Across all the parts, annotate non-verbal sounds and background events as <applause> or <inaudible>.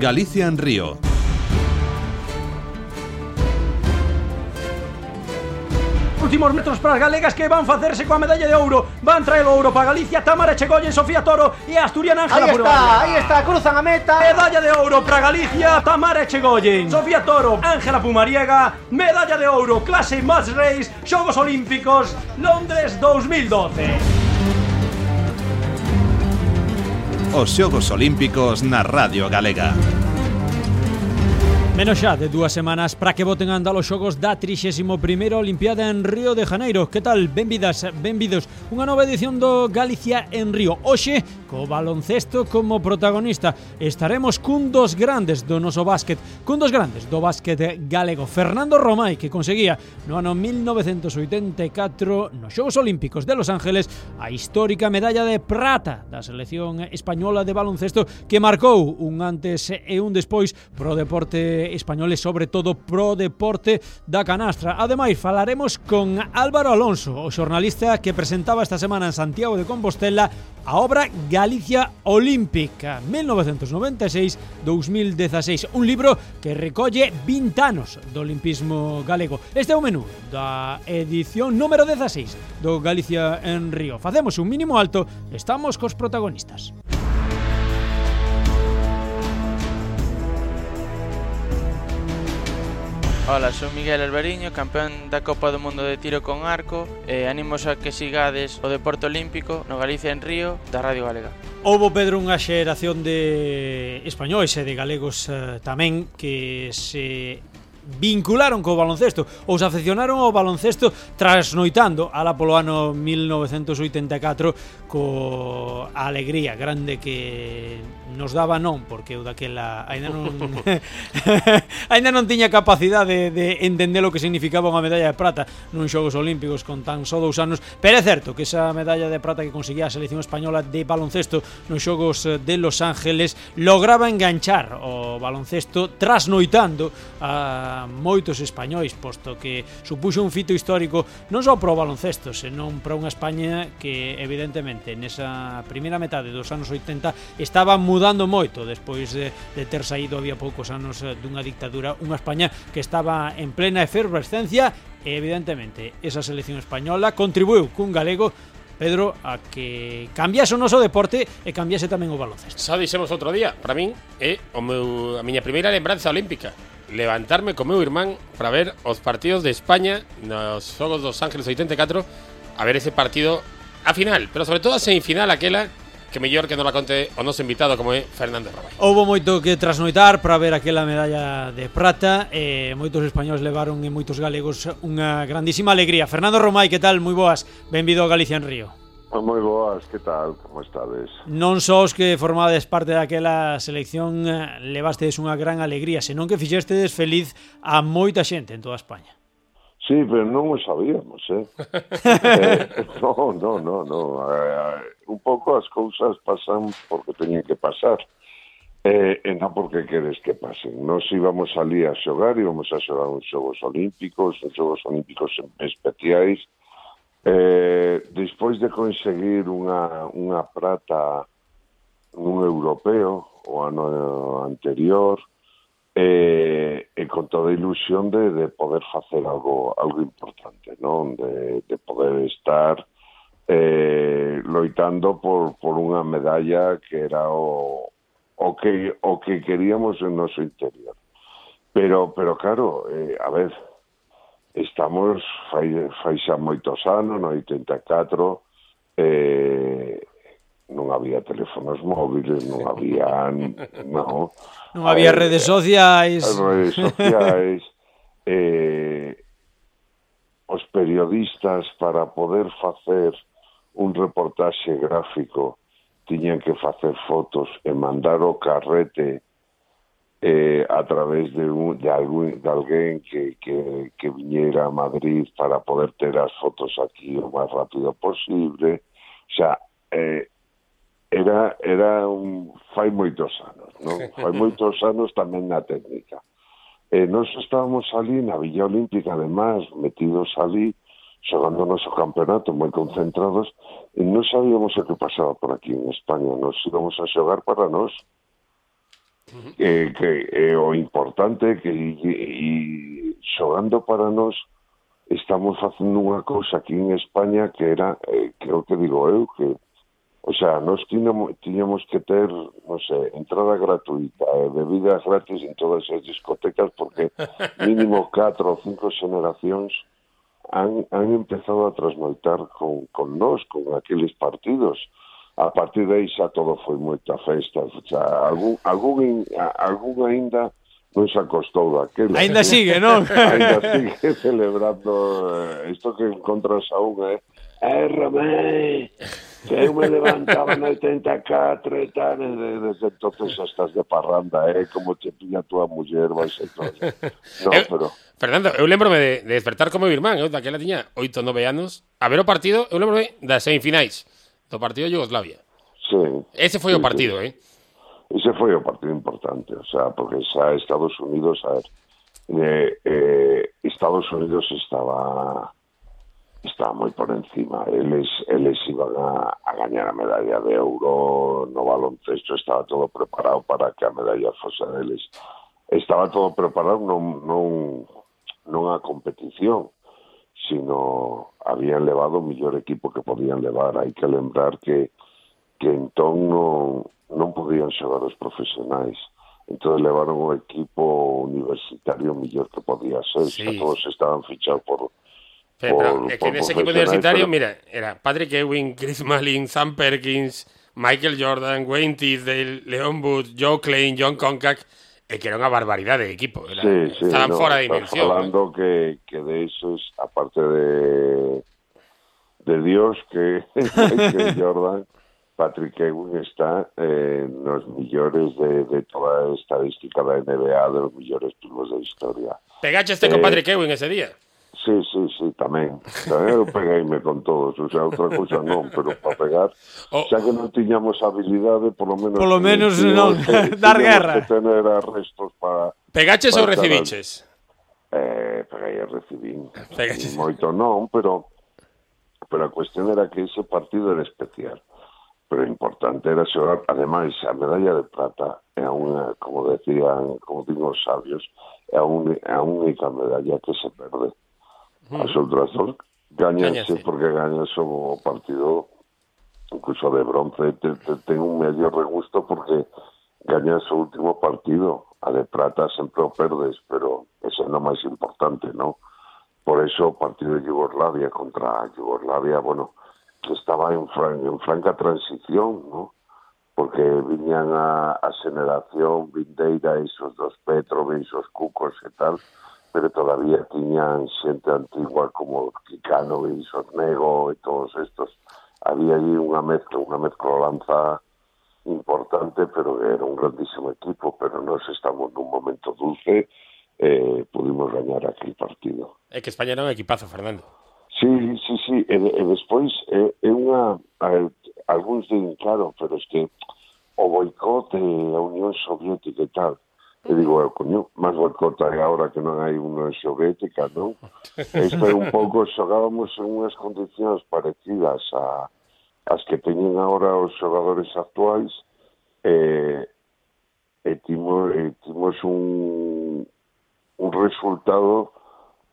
Galicia en Río. últimos metros para as galegas que van facerse coa medalla de ouro Van traer o ouro para Galicia Tamara Chegoyen, Sofía Toro e Asturiana Ángela Aí está, aí está, cruzan a meta. Medalla de ouro para Galicia Tamara Chegoyen, Sofía Toro, Ángela Pumariega. Medalla de ouro, clase Match Race Xogos Olímpicos Londres 2012 Os Xogos Olímpicos na Radio Galega. Menos xa de dúas semanas para que voten andar os xogos da 31ª Olimpiada en Río de Janeiro. Que tal? Benvidas, benvidos. Unha nova edición do Galicia en Río. Oxe, co baloncesto como protagonista, estaremos cun dos grandes do noso básquet, cun dos grandes do básquet galego, Fernando Romai, que conseguía no ano 1984 nos Xogos Olímpicos de Los Ángeles a histórica medalla de prata da selección española de baloncesto que marcou un antes e un despois pro deporte españoles, sobre todo pro deporte da canastra. Ademais, falaremos con Álvaro Alonso, o xornalista que presentaba esta semana en Santiago de Compostela a obra Galicia Olímpica 1996-2016, un libro que recolle 20 anos do olimpismo galego. Este é o menú da edición número 16 do Galicia en Río. Facemos un mínimo alto, estamos cos protagonistas. Ola, son Miguel Albariño, campeón da Copa do Mundo de Tiro con Arco e animos a que sigades o Deporte Olímpico no Galicia en Río da Radio Galega. Houbo, Pedro, unha xeración de españois e de galegos eh, tamén que se vincularon co baloncesto ou se afeccionaron ao baloncesto trasnoitando ala polo ano 1984 co a alegría grande que nos daba non, porque eu daquela aínda non <laughs> <laughs> aínda non tiña capacidade de, de entender o que significaba unha medalla de prata nun xogos olímpicos con tan só dous anos, pero é certo que esa medalla de prata que conseguía a selección española de baloncesto nos xogos de Los Ángeles lograba enganchar o baloncesto trasnoitando a a moitos españois, posto que supuxo un fito histórico non só para o baloncesto, senón para unha España que evidentemente nesa primeira metade dos anos 80 estaba mudando moito despois de, de ter saído había poucos anos eh, dunha dictadura, unha España que estaba en plena efervescencia e evidentemente esa selección española contribuiu cun galego Pedro, a que cambiase o noso deporte e cambiase tamén o baloncesto. Xa dixemos outro día, para min é o meu, a miña primeira lembranza olímpica levantarme co meu irmán para ver os partidos de España nos xogos dos Ángeles 84 a ver ese partido a final, pero sobre todo a semifinal aquela que mellor que non la conte o noso invitado como é Fernando Rabai. Houbo moito que trasnoitar para ver aquela medalla de prata e moitos españoles levaron e moitos galegos unha grandísima alegría. Fernando Romai, que tal? Moi boas. Benvido a Galicia en Río. Pois moi boas, que tal, como estades? Non só os que formades parte daquela selección eh, levastes unha gran alegría, senón que fixestes feliz a moita xente en toda España. Sí, pero non o sabíamos, eh? <laughs> eh no, no, no, no. Eh, un pouco as cousas pasan porque teñen que pasar. Eh, e non porque queres que pasen. Nos íbamos ali a xogar, íbamos a xogar uns xogos olímpicos, uns xogos olímpicos especiais, Eh, despois de conseguir unha, unha prata nun europeo o ano anterior, eh, e con toda a ilusión de, de poder facer algo algo importante, non? De, de poder estar eh, loitando por, por unha medalla que era o, o que o que queríamos en noso interior. Pero pero claro, eh, a ver, estamos fai, fai xa moitos anos, no 84, eh, non había teléfonos móviles, non había... <laughs> No, non había eh, redes sociais. Redes sociais. <laughs> eh, os periodistas para poder facer un reportaxe gráfico tiñan que facer fotos e mandar o carrete eh, a través de, un, de, algún, de alguén que, que, que viñera a Madrid para poder ter as fotos aquí o máis rápido posible. O sea, eh, era, era un, fai moitos anos, non? Fai moitos anos tamén na técnica. Eh, nos estábamos ali na Villa Olímpica, además, metidos ali, xogando o campeonato moi concentrados, e non sabíamos o que pasaba por aquí en España, nos íbamos a xogar para nós que, eh, que é eh, o importante que e, e xogando para nós estamos facendo unha cousa aquí en España que era, eh, creo que digo eu, que O sea, nos tiñamos, tiñamos que ter, non sei, entrada gratuita, e bebidas gratis en todas as discotecas, porque <laughs> mínimo 4 ou 5 xeneracións han, han empezado a transmoitar con, con nós, con aqueles partidos a partir de aí xa todo foi moita festa, xa, algún, algún, algún ainda non se acostou daquela. Ainda sigue, non? <laughs> ainda sigue celebrando eh, isto que encontras a eh? Eh, Romé, que eu me levantaba no 84 e tal, e desde entonces estás de parranda, eh, como te pilla a muller, vai ser todo. No, eu, pero... Fernando, eu lembrome de, de despertar como meu irmán, eu daquela tiña 8 9 anos, a ver o partido, eu lembrome das semifinais. finais do partido de Yugoslavia. Sí. Ese foi sí, o partido, sí. eh? Ese foi o partido importante, o sea, porque xa Estados Unidos, a ver, eh, eh, Estados Unidos estaba estaba moi por encima. Eles, eles iban a, a gañar a medalla de ouro no baloncesto, estaba todo preparado para que a medalla fose deles. Estaba todo preparado, non, non, non a competición, sino habían levado o millor equipo que podían levar. Hai que lembrar que que entón non, non podían xogar os profesionais. Entón levaron o equipo universitario mellor que podía ser. Sí. Todos estaban fichados por... Pero, por- pero que por nese equipo profesionais, universitario, pero- mira, era Patrick Ewing, <laughs> Chris Malin, Sam Perkins, Michael Jordan, Wayne Tisdale, Leon Booth, Joe Klein, John Concac, e que era unha barbaridade de equipo. Era, Sí, sí, estaban no, fora de dimensión. eh. Hablando que, que de esos, aparte de, de Dios, que <laughs> <laughs> Jordan, Patrick Ewing está eh, nos millores de, de toda a estadística da NBA de los millores pivos da historia. Pegache este con Eh, Patrick Ewing ese día. Sí, sí, sí, tamén. Tamén eu pegueime con todos, o sea, outra cousa non, pero para pegar, O- xa que non tiñamos habilidade, polo menos... Polo menos tiñamos, non, <laughs> que, dar guerra. Que tener arrestos para... Pegaches para ou recibiches? Eh, pegai e recibín. Pegaches. Moito non, pero pero a cuestión era que ese partido era especial. Pero importante era xogar, ademais, a medalla de plata é unha, como decían, como digo os sabios, é a única medalla que se perde Dos gañanse Gañase. porque gañas o partido incluso de bronce. Te, te, ten un medio regusto porque gañas o último partido a de plata sempre o perdes pero ese é o máis importante no por eso partido de Yugoslavia contra Yugoslavia bueno que estaba en, fran, en franca transición no porque viñan a, a xeneración vindeira esos dos Petrovic, esos Cucos e tal pero todavía tiñan xente antigua como Quicano e Sornego e todos estos. Había allí unha mezcla, unha mezclolanza importante, pero era un grandísimo equipo, pero nos estamos nun momento dulce, eh, pudimos gañar aquel partido. É que España era un equipazo, Fernando. Sí, sí, sí, e, e despois é, é unha... Alguns din, claro, pero es que o boicote a Unión Soviética e tal, E digo, eu, coño, máis boicota é agora que non hai unha soviética, non? Isto é un pouco, xogábamos en unhas condicións parecidas a, as que teñen agora os xogadores actuais, e, e timos, e timos un, un resultado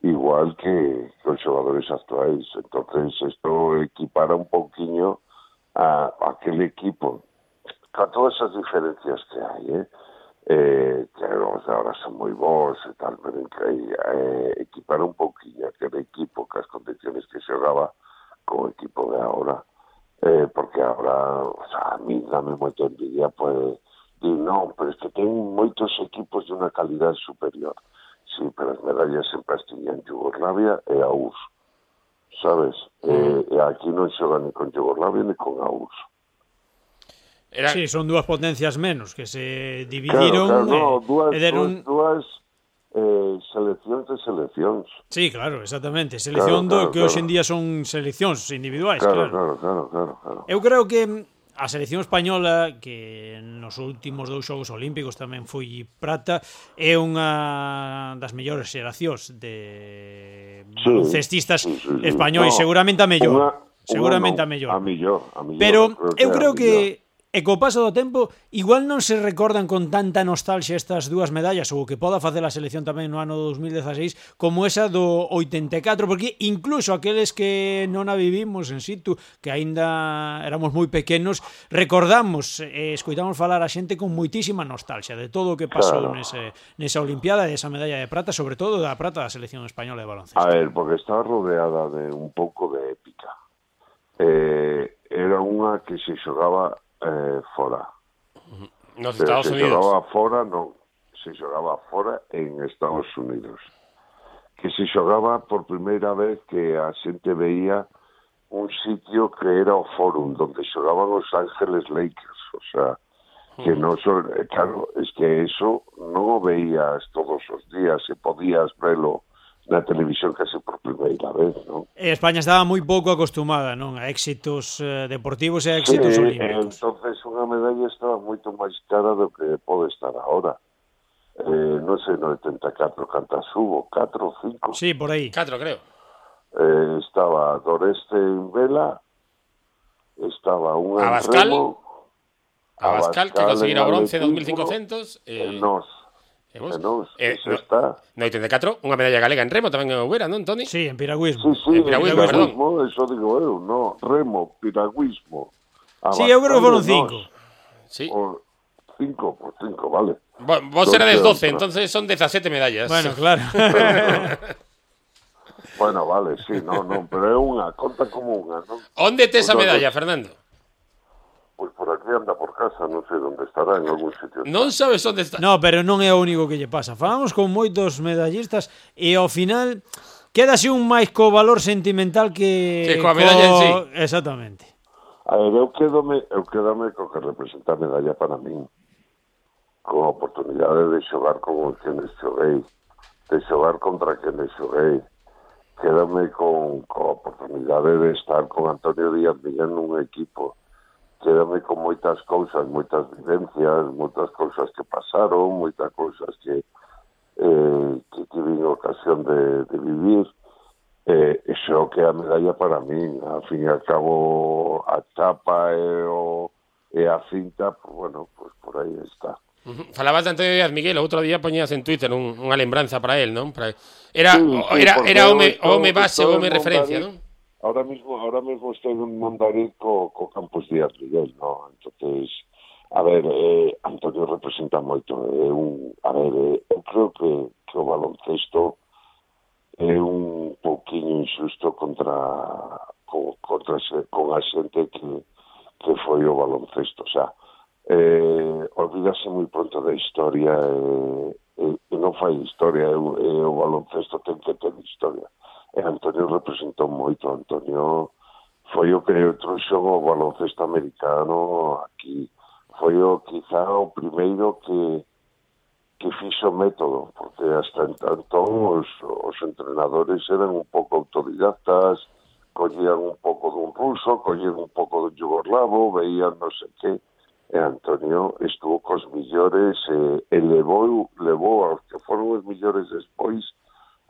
igual que, que os xogadores actuais. entonces isto equipara un pouquiño a, a aquel equipo, con todas as diferencias que hai, eh? eh, que ahora son moi bons e tal, pero que eh, equipar un pouquinho aquele equipo que as condiciones que xogaba co equipo de ahora, eh, porque ahora, o sea, a mí dame moito envidia, pues, di, non, pero es que ten moitos equipos de unha calidad superior. Sí, pero as medallas sempre as tiñan Yugoslavia e a URSS, sabes? Eh, e aquí non xogan ni con Yugoslavia ni con a URSS. Era... Sí, son dúas potencias menos que se dividiron claro, claro, eh, no, dúas, e deron... dúas, dúas eh, seleccións de seleccións. Sí, claro, exactamente. Selección claro, claro, do que claro. hoxe en día son seleccións individuais, claro. Claro, claro, claro, claro. Eu creo que a selección española que nos últimos dous xogos olímpicos tamén foi prata é unha das mellores xeracións de sí, cestistas sí, sí, sí. españois, no, seguramente a mellor. Una, seguramente una no, a mellor. A mellor, a mellor. Pero creo eu creo que, que E co paso do tempo, igual non se recordan con tanta nostalgia estas dúas medallas ou o que poda facer a selección tamén no ano 2016 como esa do 84, porque incluso aqueles que non a vivimos en situ, que aínda éramos moi pequenos, recordamos e eh, escoitamos falar a xente con moitísima nostalgia de todo o que pasou claro. nese, nesa Olimpiada e esa medalla de prata, sobre todo da prata da selección española de baloncesto. A ver, porque está rodeada de un pouco de épica. Eh, era unha que se xogaba eh, fora. Nos eh, Estados se, se Unidos. xogaba fora, non, se xogaba fora en Estados Unidos. Que se xogaba por primeira vez que a xente veía un sitio que era o Fórum, donde xogaban os Ángeles Lakers, o sea, que non so, eh, claro, es que eso non o veías todos os días, se podías velo na televisión case por primeira vez, non? E España estaba moi pouco acostumada, non, a éxitos eh, deportivos e a éxitos sí, olímpicos. entonces unha medalla estaba moito máis cara do que pode estar agora. Eh, non sei, no 84 cantas hubo, 4 5. Sí, por aí. 4, creo. Eh, estaba Doreste en vela, estaba un Abascal, remo, Abascal, Abascal que conseguirá bronce en 2500, eh... eh nos e nos, Eh, eso no, está. no 84, unha medalla galega en remo tamén en houbera, non, Toni? Sí, en Sí, piragüismo. sí, En piragüismo, piragüismo, eso digo eu, no, remo, piragüismo. Sí, eu creo que foron cinco. nos. Sí. O cinco, por cinco, vale. Vo- Vos Doce erades 12, outra. entonces son 17 medallas. Bueno, claro. <laughs> Bueno, vale, sí, no, no, pero é unha, conta como unha, non? Onde tes a Os medalla, Fernando? Pois por aquí anda por casa, non sei onde estará, en algún sitio. Non sabes onde está. No, pero non é o único que lle pasa. Falamos con moitos medallistas e ao final quedase un máis co valor sentimental que... Que coa medalla co... en sí. Exactamente. A ver, eu quedome, eu quedome co que representa a medalla para min. Con a oportunidade de xogar con quenes xoguei, de xogar contra quenes xoguei, Quedame con, con a oportunidade de estar con Antonio Díaz en nun equipo, quedarme con moitas cousas, moitas vivencias, moitas cousas que pasaron, moitas cousas que eh, que tive ocasión de, de vivir. Eh, iso que a medalla para min, a fin e al cabo a chapa e, o, e a cinta, pues, bueno, pues por aí está. Falabas de Antonio Díaz Miguel, outro día poñías en Twitter un, unha lembranza para él, non? Para... Era, sí, sí, era, era home, home base, home referencia, non? ahora mismo ahora mismo estoy en Mondariz co, co campus Díaz Miguel, no? entonces a ver, eh, Antonio representa moito é eh, un, a ver, eh, eu creo que, que o baloncesto é un pouquiño injusto contra co, contra con a xente que, que foi o baloncesto o sea, eh, olvídase moi pronto da historia e eh, eh, non fai historia eh, eh, o baloncesto ten que ter historia e Antonio representou moito, Antonio foi o que trouxo o baloncesto americano aquí. Foi o, quizá o primeiro que que fixo método, porque hasta entón os, os entrenadores eran un pouco autodidactas, collían un pouco dun ruso, collían un pouco dun yugoslavo, veían non sei que, e Antonio estuvo cos millores e, e levou, levou aos que foron os millores despois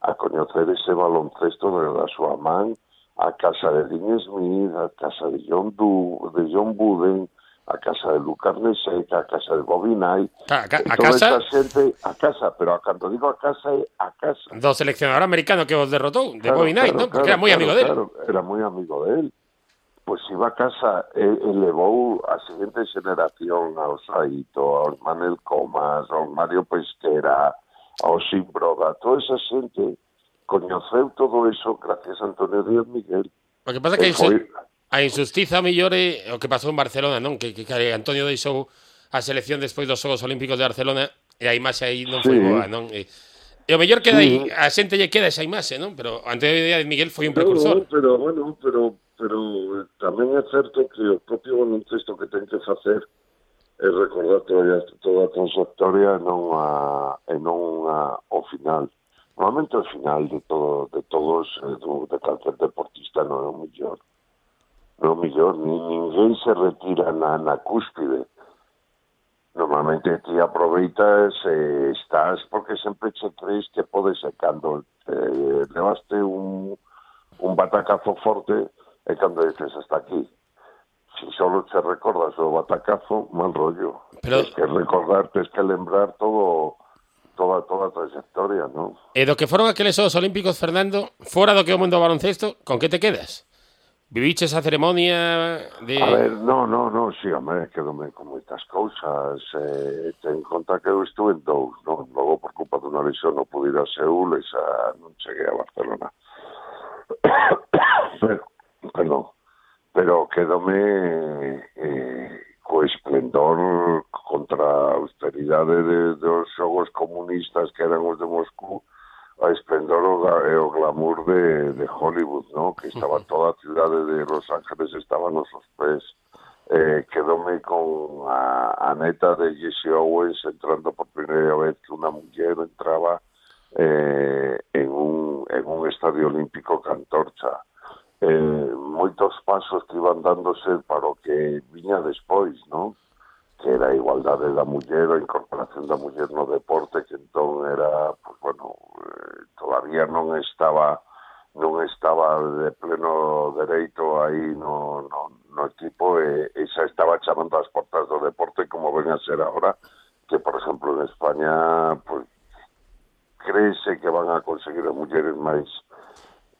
a coñecer ese baloncesto de da súa man, a casa de Dean Smith, a casa de John, du, de John Buden, a casa de Lucas Neseca, a casa de Bobby Knight, A, a toda casa esta xente, a casa, pero a cando digo a casa a casa. do seleccionador americano que os derrotou, de Claro, Bobby Knight, claro, non? Porque claro, era claro, amigo dele. claro, era moi amigo de él. Pois iba a casa e, e levou a seguinte generación aos Saito, aos Manel Comas, aos Mario Pesquera, ao Sin Broga. Toda esa xente coñeceu todo iso gracias a Antonio Díaz Miguel. O que pasa que insu foi... a injustiza millore o que pasou en Barcelona, non? Que, que, que Antonio deixou a selección despois dos Xogos Olímpicos de Barcelona e a imaxe aí non sí. foi boa, non? E, e o mellor queda sí. aí, a xente lle queda esa imaxe, non? Pero Antonio Díaz Miguel foi un precursor. Pero, bueno, pero, pero eh, tamén é certo que o propio baloncesto que ten que facer é recordar toda, toda a trayectoria e non, a, ah, e non a, ah, o final. Normalmente o final de, todo, de todos, do, de calquer deportista non é o millor. Non é o millor, nin, ninguén se retira na, na cúspide. Normalmente ti aproveitas e eh, estás porque sempre che crees que podes e cando eh, levaste un, un batacazo forte e cando dices hasta aquí si solo se recordas o batacazo, mal rollo. Pero... Tens que recordar, tens que lembrar todo toda toda a trayectoria, non? E eh, do que foron aqueles Xogos Olímpicos, Fernando, fora do que é o mundo do baloncesto, con que te quedas? Viviche esa ceremonia de... A ver, no, no, no, sí, hombre, quedome con moitas cousas. Eh, ten conta que eu estuve en dous, non? Logo, por culpa dunha lesión, non pude ir a Seúl e xa non cheguei a Barcelona. <coughs> Pero, perdón. Pero quedome eh, co esplendor contra a austeridade de, dos xogos comunistas que eran os de Moscú, a esplendor o, e o glamour de, de Hollywood, ¿no? Que estaba toda a cidade de Los Ángeles estaba nos seus pés. Eh, quedome con a, a neta de Jesse Owens entrando por primeira vez que unha muller entraba eh, en, un, en un estadio olímpico cantorcha eh, moitos pasos que iban dándose para o que viña despois, non? que era a igualdade da muller, a incorporación da muller no deporte, que entón era, pues, bueno, eh, todavía non estaba non estaba de pleno dereito aí no, no, no equipo e, e xa estaba chamando as portas do deporte como ven a ser ahora que por exemplo en España pues, crece que van a conseguir as mulleres máis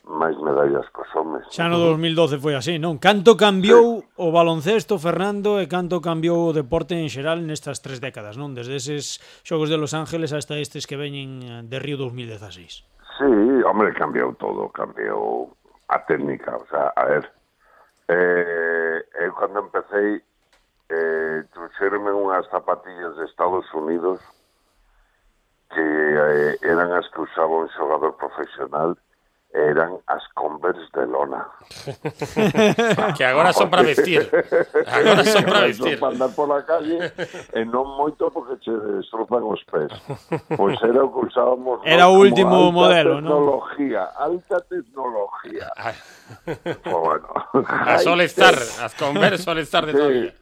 máis medallas cos homes. Xa no 2012 foi así, non? Canto cambiou sí. o baloncesto, Fernando, e canto cambiou o deporte en xeral nestas tres décadas, non? Desde eses xogos de Los Ángeles hasta estes que veñen de Río 2016. Sí, hombre, cambiou todo, cambiou a técnica, o sea, a ver, eh, eu cando empecé, eh, truxerme unhas zapatillas de Estados Unidos que eh, eran as que usaba un xogador profesional eran as Converse de lona. <laughs> que agora son para vestir. Agora son para vestir. Son para andar pola calle e non moito porque che destrozan os pés. Pois era o que usábamos Era o último modelo, tecnología, ¿no? Alta tecnología, alta tecnología. pues bueno. A Solestar, as Converse Solestar de sí, todavía.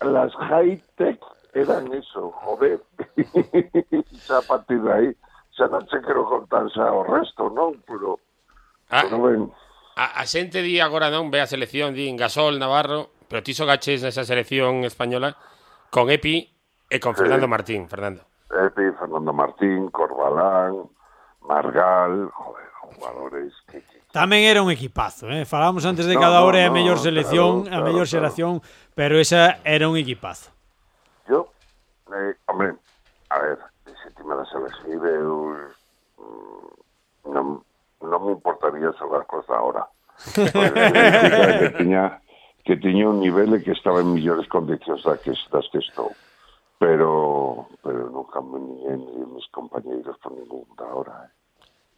Las high-tech eran eso, joder. <laughs> xa a partir de aí xa non che quero contar xa o resto, non? Pero Ah, non vai... a, a xente di agora non ve a selección, di Gasol, Navarro, pero ti só gaches nesa selección española con Epi e con sí. Fernando Martín, Fernando. Epi, Fernando Martín, Corbalán, Margal, joder, jugadores que, que Tamén era un equipazo, eh? Falábamos antes de no, cada hora no, no, a mellor selección, claro, a mellor claro, xeración, claro. pero esa era un equipazo. Yo, eh, hombre, a ver, se ti me das selección, ver, eu me importaría sabercos ahora. que tiña, que tiña un nivel e que estaba en millores condicións das que, das que estou. Pero, pero nunca me ni ni mis compañeiros por ningún da hora. Eh.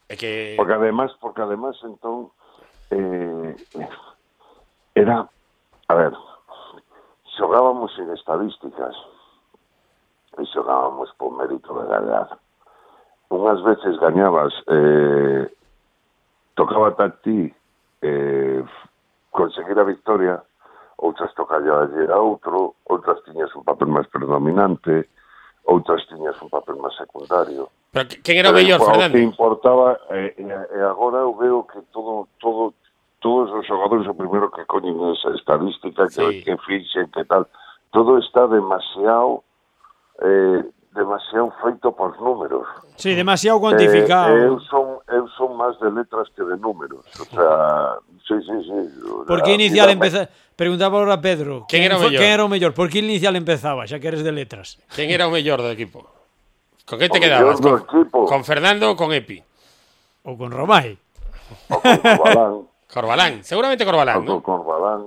É que... Porque además, porque además entón eh, era, a ver, xogábamos en estadísticas e xogábamos por mérito de edad. Unhas veces gañabas eh, tocaba a ti eh, conseguir a victoria outras tocallalle a outro, outras tiñas un papel máis predominante, outras tiñas un papel máis secundario. Pero quen era o mellor, Fernando? O que importaba, e, eh, eh, agora eu veo que todo, todo, todos os xogadores, o primeiro que coñen esa estadística, sí. que, que que tal, todo está demasiado eh, demasiado feito por números. Sí, demasiado cuantificado. Eh, eu son eu son máis de letras que de números, o sea, sí, sí, sí. O sea, por que inicial empezaba? Preguntaba ahora a Pedro, quen era o mellor? Quen era o mellor? Por que inicial empezaba, xa que eres de letras? Quen era o mellor do equipo? Con que te o quedabas? Con, equipo. con Fernando ou con Epi? Ou con Romay? O con Corbalán. <laughs> Corbalán, seguramente Corbalán, o con ¿no? Corbalán.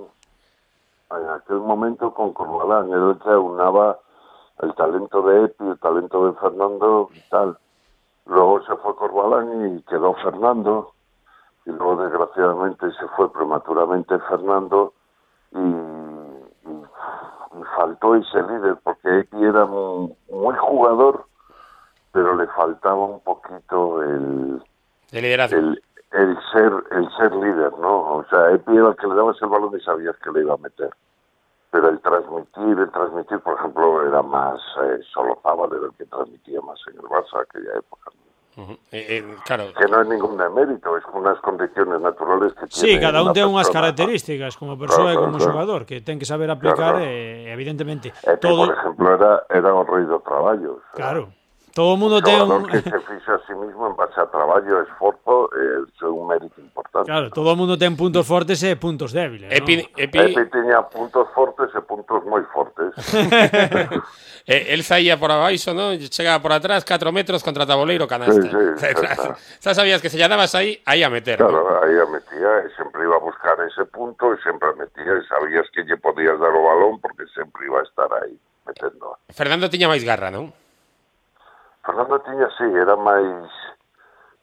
En aquel momento con Corbalán, él unaba Nava el talento de Epi, el talento de Fernando y tal. Luego se fue Corbalán y quedó Fernando. Y luego, desgraciadamente, se fue prematuramente Fernando y, y- y faltó ese líder, porque Epi era muy, muy jugador, pero le faltaba un poquito el, De liderazgo. el, el ser el ser líder, ¿no? O sea, Epi era el que le dabas el balón y sabías que le iba a meter. pero el transmitir, el transmitir, por ejemplo, era más eh, solo Fábade el que transmitía más en el Barça aquella época. Uh -huh. eh, eh, claro. Que no é ningún demérito, es unas condiciones naturales que sí, tiene. Sí, cada un ten unhas características como persona claro, e como claro, xogador que ten que saber aplicar claro. eh, evidentemente. E que, todo... por exemplo, era era un rei dos traballos. Claro. Eh? Todo o mundo claro, ten un... que se fixa a sí mismo en base a traballo, esforzo, é eh, un mérito importante. Claro, todo o mundo ten puntos fortes e puntos débiles, Epi, no? Epi... Epi tiña puntos fortes e puntos moi fortes. <laughs> eh, el saía por abaixo, ¿no? Chegaba por atrás, 4 metros contra taboleiro canasta. Sí, sí, <laughs> Xa sabías que se llanabas aí, aí a meter. Claro, ¿no? aí a metía, e sempre iba a buscar ese punto, e sempre a metía, e sabías que lle podías dar o balón, porque sempre iba a estar aí, metendo. Fernando tiña máis garra, non? Fernando tiña, sí, era máis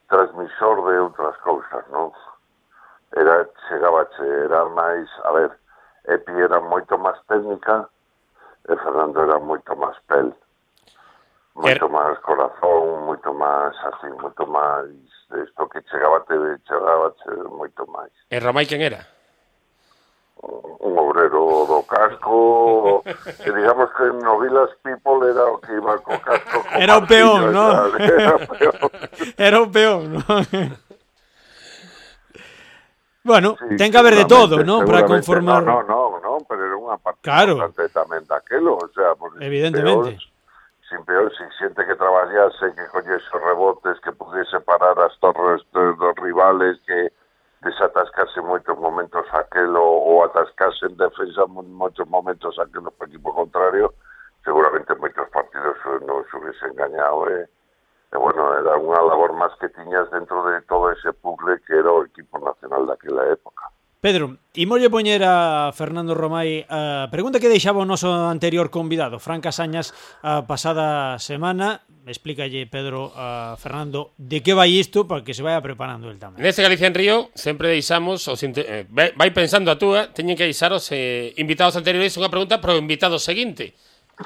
transmisor de outras cousas, non? Era, chegabache, era máis, a ver, Epi era moito máis técnica e Fernando era moito máis pel. Moito er... máis corazón, moito máis así, moito máis... Isto que chegaba te, chegaba che, moito máis. E Romai quen era? un obrero do casco e digamos que no Vilas People era o que iba co casco co era un <laughs> peón, ¿no? era, peón. era un peón, ¿no? Bueno, sí, ten que haber de todo, ¿no? Para conformar... No, no, no, pero era unha parte claro. importante tamén daquelo, o sea, porque evidentemente. Peor, sin peor, sin xente que traballase, que collese rebotes, que pudiese parar as torres dos rivales, que desatascase moitos momentos aquelo ou atascase en defensa en moitos momentos aquelo pro equipo contrario, seguramente moitos partidos non se hubiesen engañado, eh? E bueno, era unha labor máis que tiñas dentro de todo ese puzzle que era o equipo nacional daquela época. Pedro, imolle poñer a Fernando Romai a pregunta que deixaba o noso anterior convidado, Fran Casañas, a pasada semana. Explícalle, Pedro, a Fernando, de que vai isto para que se vaya preparando el tamén. Neste Galicia en Río sempre deixamos, os eh, vai pensando a túa, teñen que deixar os eh, invitados anteriores unha pregunta para o invitado seguinte.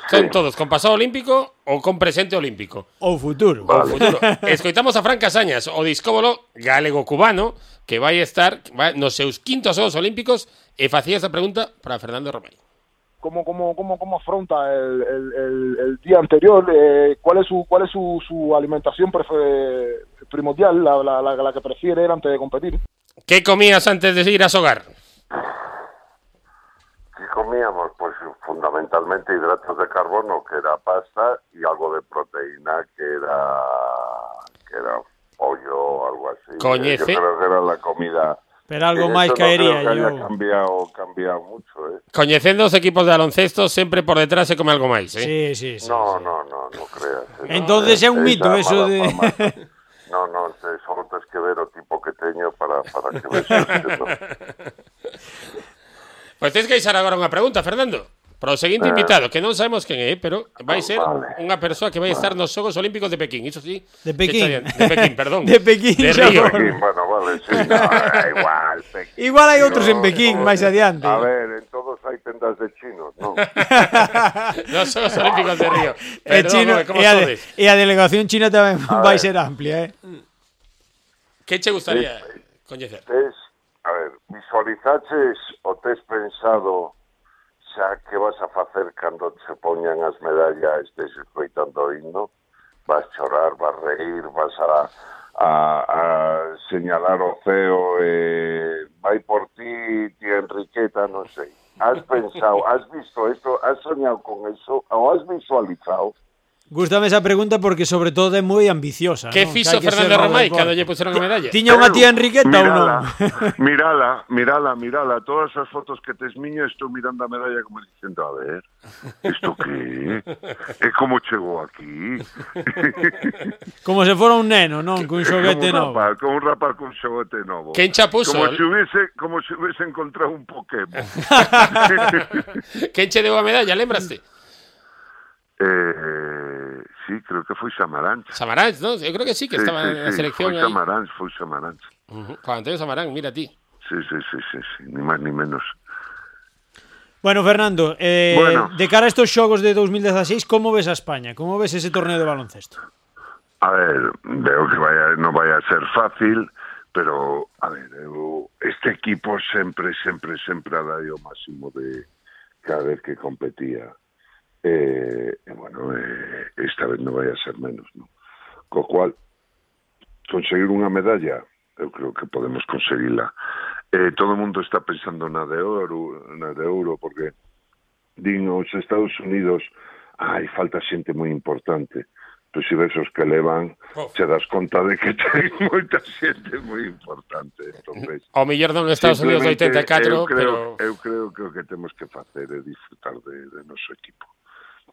Son todos con pasado olímpico ou con presente olímpico. Ou futuro. Vale. Ou futuro. Escoitamos a Fran Casañas, o discóbolo galego-cubano, que vai estar vai, nos seus quintos Xogos Olímpicos e facía esa pregunta para Fernando Romay. cómo, cómo, cómo, cómo afronta el, el, el, el día anterior, eh, cuál es su cuál es su, su alimentación prefe- primordial, la, la, la, la que prefiere él antes de competir. Que comías antes de ir a xogar? que comíamos? Pues fundamentalmente hidratos de carbono, que era pasta, y algo de proteína, que era que era pollo o algo así. Coñece. Yo creo que era la comida. Pero algo eso no caería creo que haya yo. cambiado, cambiado mucho, ¿eh? Coñecendo os equipos de baloncesto sempre por detrás se come algo máis, eh? Sí, sí, sí. no, sí. no, no, no creas. ¿eh? Entonces No, é un mito eso de- fama. No, no, te- solo tienes que ver o tipo que teño para, para que veas. <laughs> ¿no? Pois tens que deixar agora unha pregunta, Fernando. Para o seguinte eh, invitado, que non sabemos quen é, pero vai ah, ser vale, unha persoa que vai estar nos Xogos Olímpicos de Pequín, iso sí. De Pequín. Bien, de Pequín, perdón. <laughs> De Pequín. De Río. De Pequín, bueno, vale, sí, no, igual. Pequín, igual hai outros no, en Pequín, máis adiante. A ver, en todos hai tendas de chinos, non? <laughs> nos Xogos Olímpicos de Río. <laughs> Perdón, chino, como e, a, de, e a delegación china tamén a vai ser amplia, eh? Que che gustaría coñecer? Tes, a ver, visualizaches o tes pensado xa que vas a facer cando se poñan as medallas este escoitando o himno vas chorar, vas reír, vas a, a, a señalar o ceo, eh, vai por ti, ti Enriqueta, non sei. Has pensado, has visto isto, has soñado con eso, ou has visualizado Gústame esa pregunta porque sobre todo é moi ambiciosa. Que fixo hai que Fernando no Romay cando lle puseron a medalla? Tiña unha tía Enriqueta ou non? Mirala, mirala, mirala. Todas as fotos que tes miña estou mirando a medalla como dicindo, a ver, isto que é? Como chegou aquí? <laughs> Como se fora un neno, non? Cun xoguete como un novo. rapaz, como un rapaz con xoguete novo. Quen cha puso? Como se hubiese, como se hubiese encontrado un Pokémon. Quen che deu a medalla, lembraste? <laughs> eh, sí, creo que foi Samaranch. Samaranch, ¿no? Eu creo que sí, que Sí, estaba sí, en la sí, selección aí. Samaranch, foi Samaranch. Juan Antonio Samarán, mira a ti. Sí, sí, sí, sí, sí, ni máis ni menos. Bueno, Fernando, eh, Bueno. de cara a estos xogos de 2016, como ves a España? Como ves ese torneo de baloncesto? A ver, veo que vaya, non vai a ser fácil, pero, a ver, este equipo sempre, sempre, sempre ha dado máximo de cada vez que competía. e, e bueno, e, esta vez non vai a ser menos, non? Co cual, conseguir unha medalla, eu creo que podemos conseguirla. Eh, todo o mundo está pensando na de ouro, na de ouro, porque din os Estados Unidos hai falta xente moi importante pois se ves os que levan, oh. che das conta de que <laughs> ten moita xente moi importante. Entonces, Ao millor non Estados Unidos 84, eu creo, pero... Eu creo que o que temos que facer é disfrutar de, de noso equipo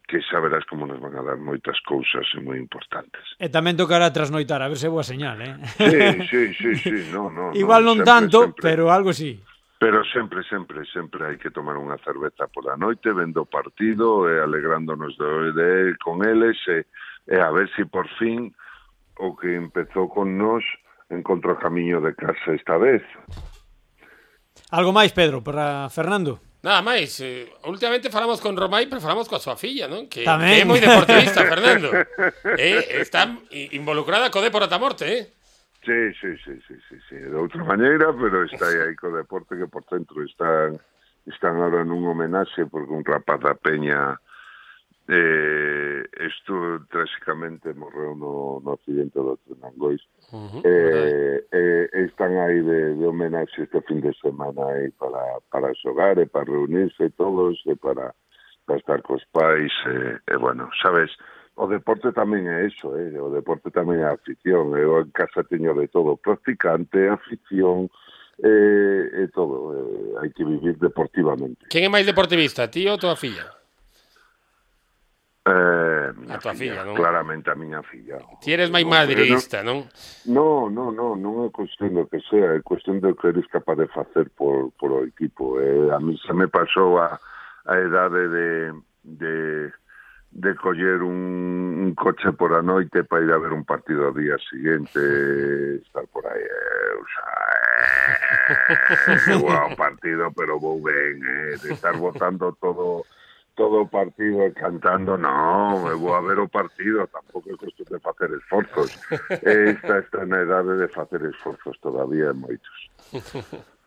que xa verás como nos van a dar moitas cousas e moi importantes. E tamén tocará trasnoitar, a ver se boa señal, eh? Sí, sí, sí, sí, no, no, Igual non sempre, tanto, sempre. pero algo sí. Pero sempre, sempre, sempre hai que tomar unha cerveza pola noite, vendo o partido e alegrándonos de, de con eles e, e a ver si por fin o que empezou con nós encontra o camiño de casa esta vez. Algo máis, Pedro, para Fernando? Nada máis, eh, últimamente falamos con Romai, pero falamos coa súa filla, non? Que, Tamén. que é moi deportivista, <laughs> Fernando. eh, está involucrada co Depor ata morte, eh? Sí, sí, sí, sí, sí, sí. De outra maneira, pero está aí co deporte que por centro están están ahora nun homenaxe porque un rapaz da peña Eh, isto tráxicamente morreu no, no accidente do Trenangois. Uh -huh, eh, eh, están aí de, de homenaxe este fin de semana aí para, para xogar e para reunirse todos e para, para estar cos pais. E, e bueno, sabes, o deporte tamén é eso, eh? o deporte tamén é afición. Eu en casa teño de todo, practicante, afición, eh, e todo. Eh, hai que vivir deportivamente. Quen é máis deportivista, tío ou tua filla? Eh, a tua filla, non? Claramente a miña filla. Ti eres máis madridista, non? Non, non, non, non é cuestión do que sea, é cuestión do que eres capaz de facer por, por o equipo. Eh, a mí se me pasou a, a edade de, de, de coller un, un coche por a noite para ir a ver un partido ao día seguinte, estar por aí, eh, o sea, eh, wow, partido, pero vou ben, eh, de estar votando todo todo o partido cantando, non, eu vou a ver o partido, tampouco é custo de facer esforzos. <laughs> Esta está na idade de facer esforzos, todavía moitos.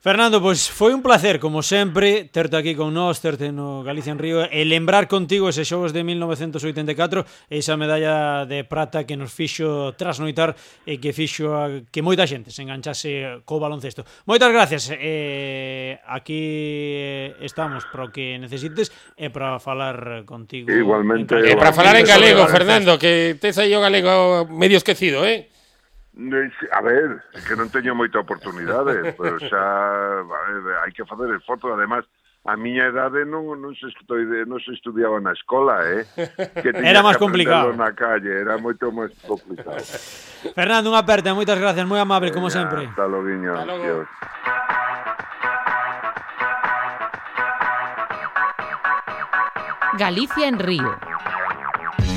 Fernando, pois foi un placer, como sempre, terte aquí con nós, terte no Galicia en Río e lembrar contigo ese xogos de 1984 esa medalla de prata que nos fixo trasnoitar e que fixo a, que moita xente se enganchase co baloncesto. Moitas gracias. Eh, aquí estamos para o que necesites e para falar contigo. Igualmente. E para falar en galego, Fernando, que tes aí o galego medio esquecido, eh? A ver, que non teño moita oportunidade, <laughs> pero xa a ver, hai que facer esforzo, además a miña idade non non se estoi non se estudiaba na escola, eh? Que <laughs> era máis complicado. Na calle, era moito máis complicado. <laughs> Fernando, unha aperta, moitas gracias, moi amable como sempre. Hasta logo, guiño. Hasta logo. Galicia en Río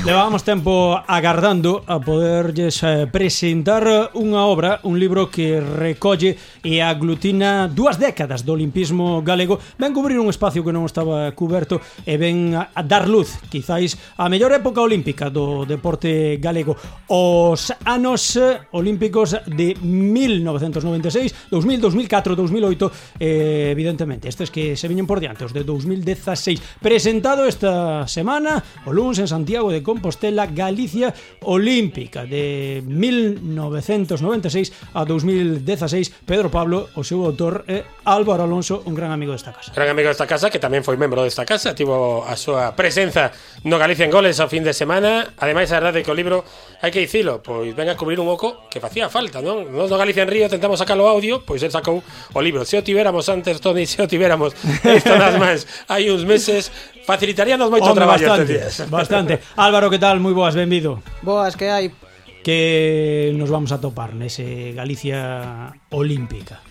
Levábamos tempo agardando a poderlles eh, presentar unha obra, un libro que recolle e aglutina dúas décadas do olimpismo galego, Ven cubrir un espacio que non estaba cuberto e ben a, a dar luz, quizáis, a mellor época olímpica do deporte galego. Os anos eh, olímpicos de 1996, 2000, 2004, 2008, eh, evidentemente, estes que se viñen por diante, os de 2016. Presentado esta semana, o Luns en Santiago de Compostela, Compostela Galicia Olímpica de 1996 a 2016 Pedro Pablo, o seu autor é Álvaro Alonso, un gran amigo desta casa. Gran amigo desta casa que tamén foi membro desta casa tivo a súa presenza no Galicia en Goles ao fin de semana. Ademais a verdade que o libro, hai que dicilo pois ven a cubrir un oco que facía falta non? Nos no Galicia en Río tentamos sacar o audio pois el sacou o libro. Se o tiveramos antes, Tony se o tiveramos isto <laughs> nas máis hai uns meses Facilitaríanos moito Hombre, traballo bastante, días. Bastante. <laughs> Álvaro, que tal? Moi boas, benvido. Boas, que hai? Que nos vamos a topar nese Galicia Olímpica.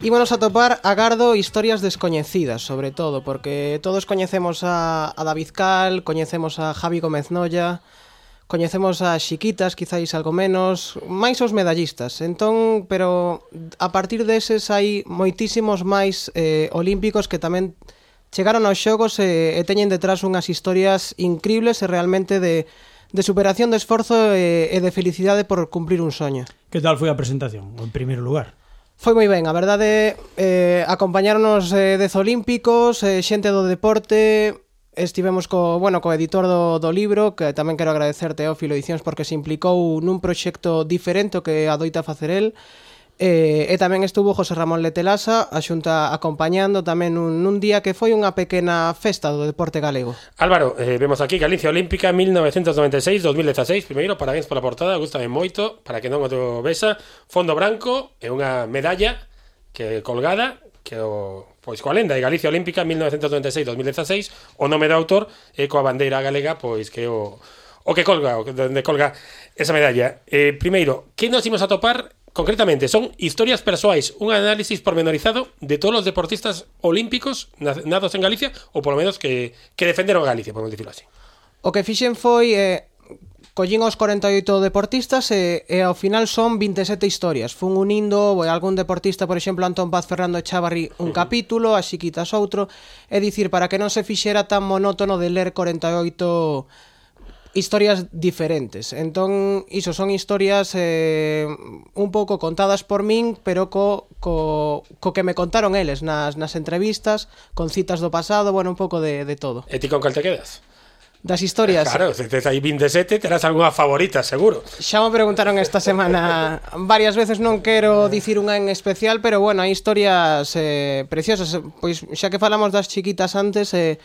Ímonos a topar a gardo historias descoñecidas, sobre todo, porque todos coñecemos a, a David Cal, coñecemos a Javi Gómez Noya, coñecemos a Xiquitas, quizáis algo menos, máis os medallistas. Entón, pero a partir deses hai moitísimos máis eh, olímpicos que tamén chegaron aos xogos e, e teñen detrás unhas historias incribles e realmente de, de superación de esforzo e, e de felicidade por cumprir un soño. Que tal foi a presentación, en primeiro lugar? Foi moi ben, a verdade, eh, acompañarnos eh, dez olímpicos, eh, xente do deporte, estivemos co, bueno, co editor do, do libro, que tamén quero agradecer Teófilo Edicións porque se implicou nun proxecto diferente que adoita facer el, E, e tamén estuvo José Ramón Letelasa a xunta acompañando tamén un, nun día que foi unha pequena festa do deporte galego. Álvaro, eh, vemos aquí Galicia Olímpica 1996-2016 Primeiro, parabéns pola portada, gustame moito Para que non o te vesa Fondo branco e unha medalla que colgada que o pois coa lenda de Galicia Olímpica 1996-2016, o nome do autor e coa bandeira galega pois que o o que colga, o que, donde colga esa medalla. Eh, primeiro, que nos imos a topar Concretamente, son historias persoais, un análisis pormenorizado de todos os deportistas olímpicos nados en Galicia, ou polo menos que, que defenderon a Galicia, podemos dicirlo así. O que fixen foi eh, collín os 48 deportistas e, e ao final son 27 historias. Fun unindo eh, algún deportista, por exemplo, Antón Paz Fernando Chavarri, un capítulo, a Xiquitas outro, é dicir, para que non se fixera tan monótono de ler 48 historias diferentes. Entón, iso son historias eh, un pouco contadas por min, pero co, co, co que me contaron eles nas, nas entrevistas, con citas do pasado, bueno, un pouco de, de todo. E ti con cal te quedas? das historias. Claro, se tes aí 27 terás algunha favorita, seguro. Xa me preguntaron esta semana varias veces, non quero dicir unha en especial, pero bueno, hai historias eh, preciosas. Pois xa que falamos das chiquitas antes, eh,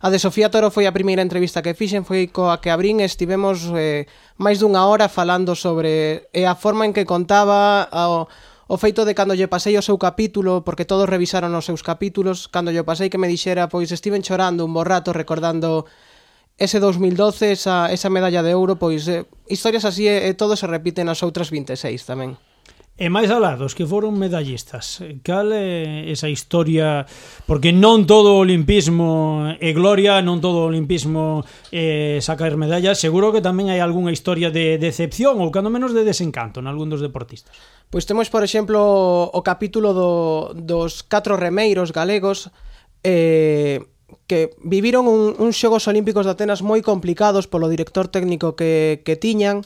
A de Sofía Toro foi a primeira entrevista que fixen, foi coa que abrín, estivemos eh, máis dunha hora falando sobre eh, a forma en que contaba o, o feito de cando lle pasei o seu capítulo, porque todos revisaron os seus capítulos, cando lle pasei que me dixera, pois estiven chorando un bo rato recordando ese 2012, esa, esa medalla de ouro, pois eh, historias así eh, eh todo se repite nas outras 26 tamén. E máis alá dos que foron medallistas, cal é esa historia? Porque non todo o olimpismo é gloria, non todo o olimpismo é sacar medallas. Seguro que tamén hai algunha historia de decepción ou cando menos de desencanto en algún dos deportistas. Pois temos, por exemplo, o capítulo do, dos catro remeiros galegos eh, que viviron un, uns xogos olímpicos de Atenas moi complicados polo director técnico que, que tiñan,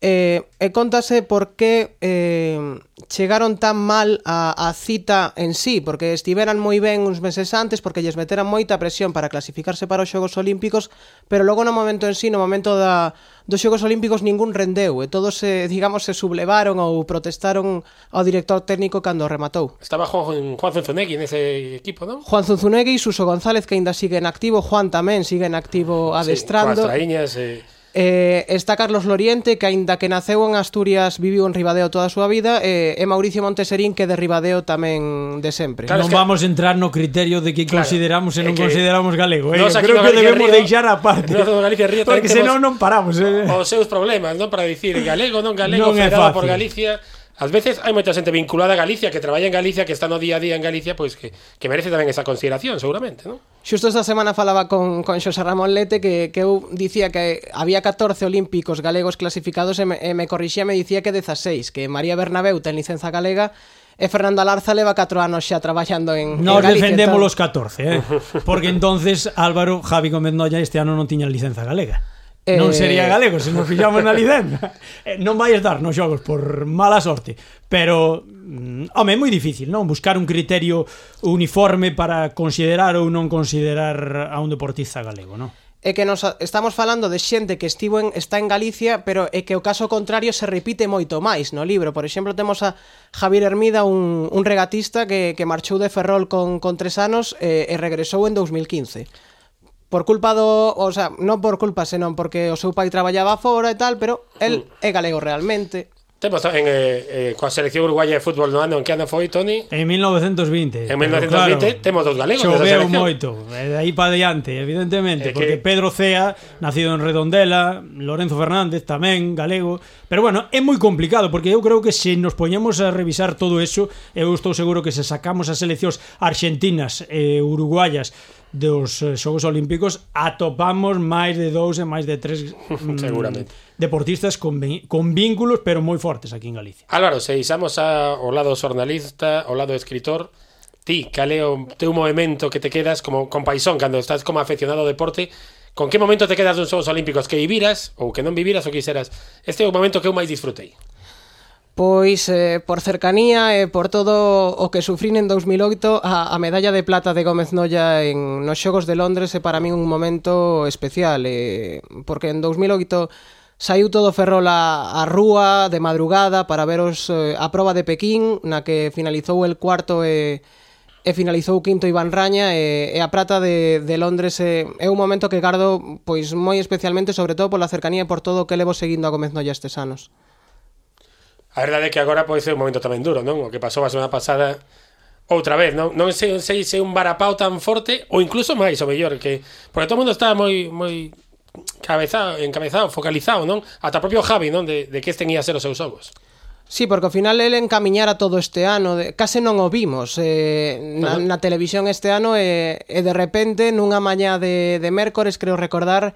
eh, e contase por que eh, chegaron tan mal a, a cita en sí, porque estiveran moi ben uns meses antes, porque lles meteran moita presión para clasificarse para os Xogos Olímpicos, pero logo no momento en sí, no momento da, dos Xogos Olímpicos ningún rendeu, e todos, se, <laughs> digamos, se sublevaron ou protestaron ao director técnico cando rematou. Estaba Juan, Juan Zunzunegui nese equipo, non? Juan Zunzunegui, Suso González, que ainda sigue en activo, Juan tamén sigue en activo adestrando. Sí, Traíñas, eh... Eh, está Carlos Loriente, que aínda que naceu en Asturias, viviu en Ribadeo toda a súa vida, eh, e Mauricio Monteserín, que de Ribadeo tamén de sempre. Claro, non que... vamos a entrar no criterio de que claro, consideramos e non que... consideramos galego, eh? Nos creo que debemos Río, deixar aparte. parte. Galicia Río, porque senón non paramos, eh. Os seus problemas, non para dicir galego, non galego, non federado por Galicia Ás veces hai moita xente vinculada a Galicia que traballa en Galicia, que está no día a día en Galicia, pois que, que merece tamén esa consideración, seguramente, non? Xusto esta semana falaba con, con Xosé Ramón Lete que, que eu dicía que había 14 olímpicos galegos clasificados e me, e me corrixía, me dicía que 16, que María Bernabeu ten licenza galega e Fernando Alarza leva 4 anos xa traballando en, Nos en Galicia. defendemos entón. los 14, eh? porque entonces Álvaro Javi Gómez Noya este ano non tiña licenza galega. Eh... Non sería galego se nos fixamos na licenda. <laughs> Eh, non vai estar nos xogos por mala sorte, pero mm, home, é moi difícil, non? Buscar un criterio uniforme para considerar ou non considerar a un deportista galego, non? é que nos estamos falando de xente que estivo en, está en Galicia, pero é que o caso contrario se repite moito máis no libro. Por exemplo, temos a Javier Hermida, un, un regatista que, que marchou de Ferrol con, con tres anos e, e regresou en 2015 por culpa do, o sea, non por culpa, senón porque o seu pai traballaba fora e tal, pero el mm. é galego realmente. Temos en eh, eh, coa selección uruguaya de fútbol no ano en que ano foi, Toni? En 1920. En 1920 claro, temos dos galegos Choveu moito, eh, de aí pa diante, evidentemente, eh, porque que... Pedro Cea, nacido en Redondela, Lorenzo Fernández tamén, galego, pero bueno, é moi complicado porque eu creo que se nos poñemos a revisar todo eso, eu estou seguro que se sacamos as seleccións argentinas e eh, uruguayas dos eh, Xogos Olímpicos atopamos máis de dous e máis de tres <laughs> mm, seguramente deportistas con, con vínculos pero moi fortes aquí en Galicia. Álvaro, se isamos a, ao lado xornalista, ao lado escritor, ti, cal é o teu movimento que te quedas como con paisón cando estás como aficionado ao deporte, con que momento te quedas dos Xogos Olímpicos que viviras ou que non viviras ou que quixeras? Este é o momento que eu máis disfrutei pois eh, por cercanía e eh, por todo o que sufrín en 2008 a, a medalla de plata de Gómez Noya en nos Xogos de Londres é para min un momento especial eh, porque en 2008 saiu todo Ferrol a, a rúa de madrugada para veros eh, a proba de Pequín na que finalizou el cuarto e eh, e finalizou quinto Iván Raña e, e a prata de, de Londres é, é un momento que gardo pois moi especialmente sobre todo pola cercanía e por todo o que levo seguindo a Gómez Noya estes anos. A verdade é que agora pode ser un momento tamén duro, non? O que pasou a semana pasada outra vez, non? Non sei, sei se un varapau tan forte ou incluso máis, o mellor que porque todo o mundo estaba moi moi cabezado, encabezado, focalizado, non? Ata propio Javi, non? De, de que este ia ser os seus ovos. Sí, porque ao final ele encamiñara todo este ano, de, case non o vimos eh, na, na televisión este ano e, e de repente nunha mañá de, de mércores, creo recordar,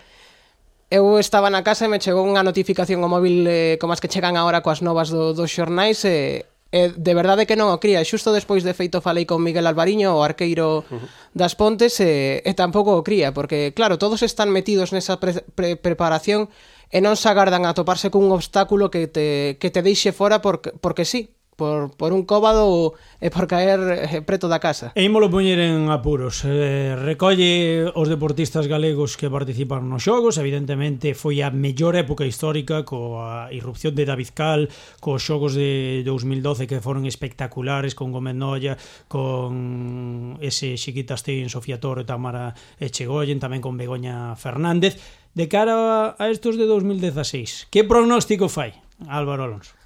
Eu estaba na casa e me chegou unha notificación ao móvil eh, como as que chegan agora coas novas do, dos xornais e, eh, eh, de verdade que non o cría. Xusto despois de feito falei con Miguel Alvariño, o arqueiro uh -huh. das Pontes, e, e tampouco o cría, porque claro, todos están metidos nesa pre, pre, preparación e non se agardan a toparse cun obstáculo que te, que te deixe fora porque, porque sí, por, por un cóbado e por caer eh, preto da casa. E ímolo poñer en apuros. Eh, recolle os deportistas galegos que participaron nos xogos. Evidentemente foi a mellor época histórica coa irrupción de David Cal, cos xogos de 2012 que foron espectaculares con Gómez Noya, con ese Chiquita Stein, Sofía Toro, Tamara Echegoyen, tamén con Begoña Fernández. De cara a estos de 2016, que pronóstico fai Álvaro Alonso?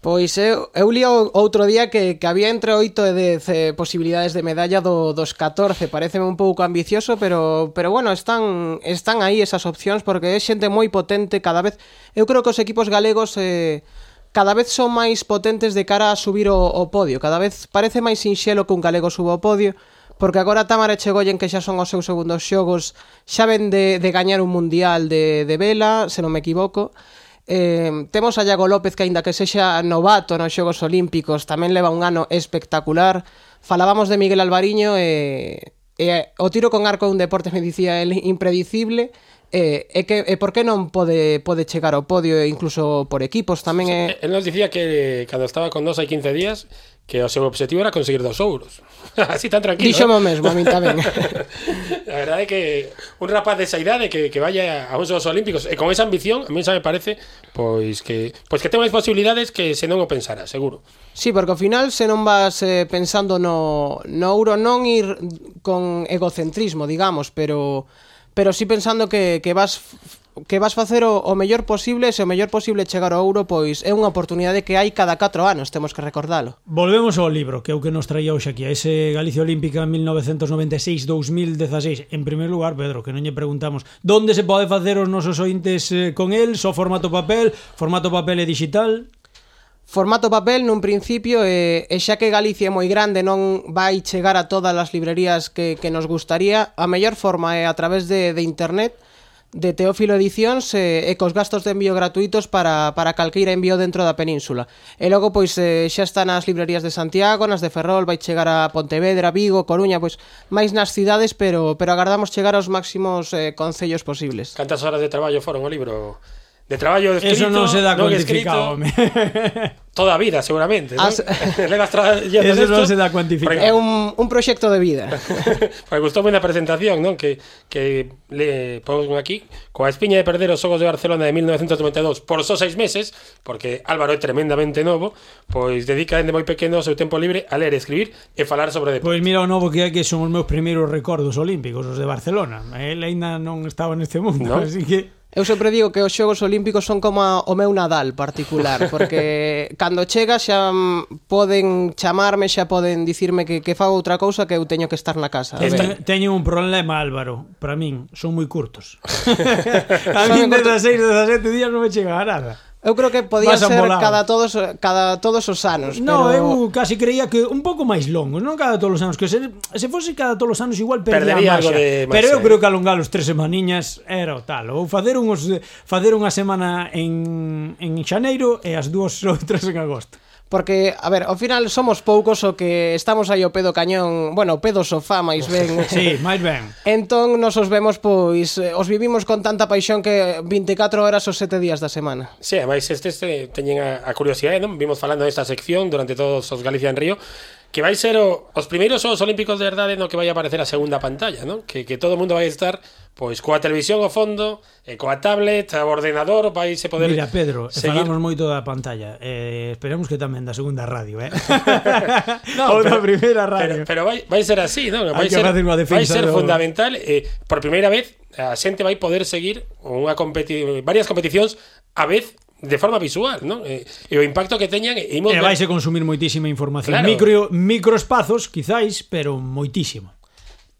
Pois eu, eu li outro día que, que había entre 8 e 10 eh, posibilidades de medalla do, dos 14 Pareceme un pouco ambicioso, pero, pero bueno, están, están aí esas opcións Porque é xente moi potente cada vez. Eu creo que os equipos galegos eh, cada vez son máis potentes de cara a subir o, o podio. Cada vez parece máis sinxelo que un galego suba o podio Porque agora Tamara e Chegoyen que xa son os seus segundos xogos Xa ven de, de gañar un mundial de, de vela, se non me equivoco Eh, temos a Iago López que aínda que sexa novato nos Xogos Olímpicos tamén leva un ano espectacular. Falábamos de Miguel Alvariño e, eh, eh, o tiro con arco é un deporte me dicía el impredicible. E, eh, e, que, e por que non pode pode chegar ao podio incluso por equipos tamén é... El nos dicía que eh, cando estaba con dos hai 15 días que o seu objetivo era conseguir dos ouros. <laughs> Así tan tranquilo. Dixo o mesmo, a min tamén. <laughs> <laughs> a verdade é que un rapaz desa idade que, que vaya a uns Xogos Olímpicos e con esa ambición, a mí xa me parece pois que pois que ten máis posibilidades que se non o pensara, seguro. Sí, porque ao final se non vas eh, pensando no, no ouro non ir con egocentrismo, digamos, pero pero sí pensando que, que vas que vas facer o, o mellor posible se o mellor posible chegar ao ouro pois é unha oportunidade que hai cada 4 anos temos que recordalo. Volvemos ao libro que é o que nos traía hoxe aquí a ese Galicia Olímpica 1996-2016 en primer lugar Pedro que non lle preguntamos donde se pode facer os nosos ointes eh, con el? Só so formato papel? Formato papel e digital? Formato papel nun principio e, e xa que Galicia é moi grande non vai chegar a todas as librerías que, que nos gustaría, a mellor forma é a través de, de internet, de Teófilo Edicións eh, e cos gastos de envío gratuitos para, para calqueira envío dentro da península. E logo, pois, eh, xa está nas librerías de Santiago, nas de Ferrol, vai chegar a Pontevedra, Vigo, Coruña, pois, máis nas cidades, pero, pero agardamos chegar aos máximos eh, concellos posibles. Cantas horas de traballo foron o libro, de traballo escrito, Eso non se dá non cuantificado. <laughs> Toda a vida, seguramente. Ah, <laughs> As... Levas Eso non se dá cuantificado. É un, un proxecto de vida. <laughs> Porque gustoume na presentación, non? Que, que le pon aquí, coa espiña de perder os xogos de Barcelona de 1992 por só seis meses, porque Álvaro é tremendamente novo, pois dedica dende moi pequeno o seu tempo libre a ler, escribir e falar sobre deporte. Pois mira o novo que é que son os meus primeiros recordos olímpicos, os de Barcelona. Eh, Ele aínda non estaba neste mundo, no. así que... Eu sempre digo que os Xogos Olímpicos son como o meu Nadal particular, porque <laughs> cando chega xa poden chamarme, xa poden dicirme que, que fago outra cousa que eu teño que estar na casa. Teño, teño un problema, Álvaro, para min, son moi curtos. <laughs> a min de das 6, 17 días non me chega a nada. Eu creo que podía ser cada todos cada todos os anos, No, pero... eu casi creía que un pouco máis longo, non cada todos os anos, que se, se fose cada todos os anos igual perdería, perdería algo de Pero eu eh. creo que alongar os tres semaniñas era o tal, ou facer unhos facer unha semana en en xaneiro e as dúas <laughs> outras en agosto. Porque, a ver, ao final somos poucos o que estamos aí ao pedo cañón, bueno, ao pedo sofá máis ben. sí, máis ben. <laughs> Entón nos os vemos pois eh, os vivimos con tanta paixón que 24 horas os 7 días da semana. Sí, máis estes este, teñen a, a curiosidade, non? Vimos falando desta sección durante todos os Galicia en Río que vai ser o, os primeiros os Olímpicos de verdade no que vai aparecer a segunda pantalla, non? Que, que todo o mundo vai estar pois coa televisión ao fondo, e coa tablet, o ordenador, vai se poder Mira, Pedro, seguir... falamos moito da pantalla. Eh, esperemos que tamén da segunda radio, eh? <laughs> no, <laughs> Ou da primeira radio. Pero, pero vai, vai ser así, non? Vai Hay ser, vai ser do... fundamental. Eh, por primeira vez, a xente vai poder seguir unha competi varias competicións a vez de forma visual, non? E, eh, e o impacto que teñan e imos E vaise consumir moitísima información. Claro. Micro microespazos, quizáis, pero moitísimo.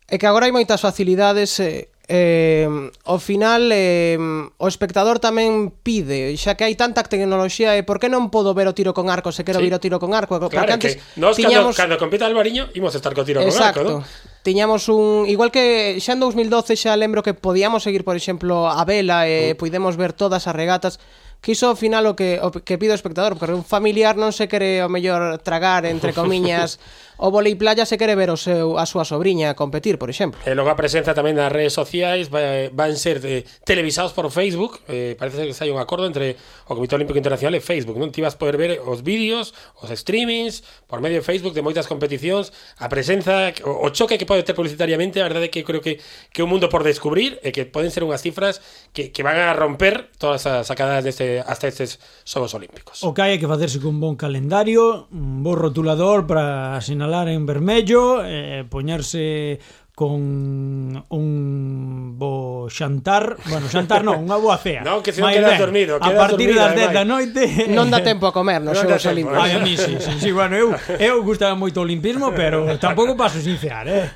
É que agora hai moitas facilidades eh, eh, ao final eh, o espectador tamén pide, xa que hai tanta tecnoloxía, eh, por que non podo ver o tiro con arco se quero sí. ver o tiro con arco? Porque claro, antes que nos tiñamos... cando, cando compita Alvariño imos estar co tiro Exacto. con arco, non? Tiñamos un... Igual que xa en 2012 xa lembro que podíamos seguir, por exemplo, a vela e eh, mm. puidemos ver todas as regatas que iso ao final o que, o que pide o espectador, porque un familiar non se quere o mellor tragar, entre <laughs> comiñas, o volei playa se quere ver o seu, a súa sobrinha competir, por exemplo. E logo a presenza tamén nas redes sociais vai, van ser de, televisados por Facebook, eh, parece que hai un acordo entre o Comité Olímpico Internacional e Facebook, non? Ti vas poder ver os vídeos, os streamings, por medio de Facebook de moitas competicións, a presenza, o, o choque que pode ter publicitariamente, a verdade é que creo que que un mundo por descubrir e que poden ser unhas cifras que, que van a romper todas as sacadas deste, hasta estes Xogos Olímpicos. O que hai que facerse cun bon calendario, un bon rotulador para asinar sinalar en vermello e eh, poñerse con un bo xantar, bueno, xantar non, unha boa cea. <laughs> Non, que se non queda dormido, queda A partir das 10 da noite <laughs> non dá tempo a comer nos xogos olímpicos. Ai, a mí si, si, sí, bueno, eu eu gustaba moito o olimpismo, pero tampouco paso sin cear, eh.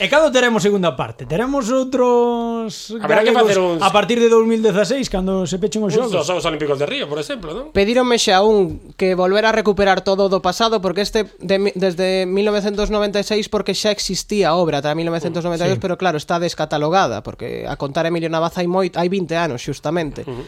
E cando teremos segunda parte? Teremos outros Haberá que facer uns... a partir de 2016 cando se pechen os xogos. Os xogos olímpicos de Río, por exemplo, non? Pedíronme xa un que volver a recuperar todo do pasado porque este de, desde 1996 porque xa existía obra ata 1992, uh, sí. pero claro, está descatalogada porque a contar Emilio Navaza hai moi hai 20 anos xustamente. Uh -huh.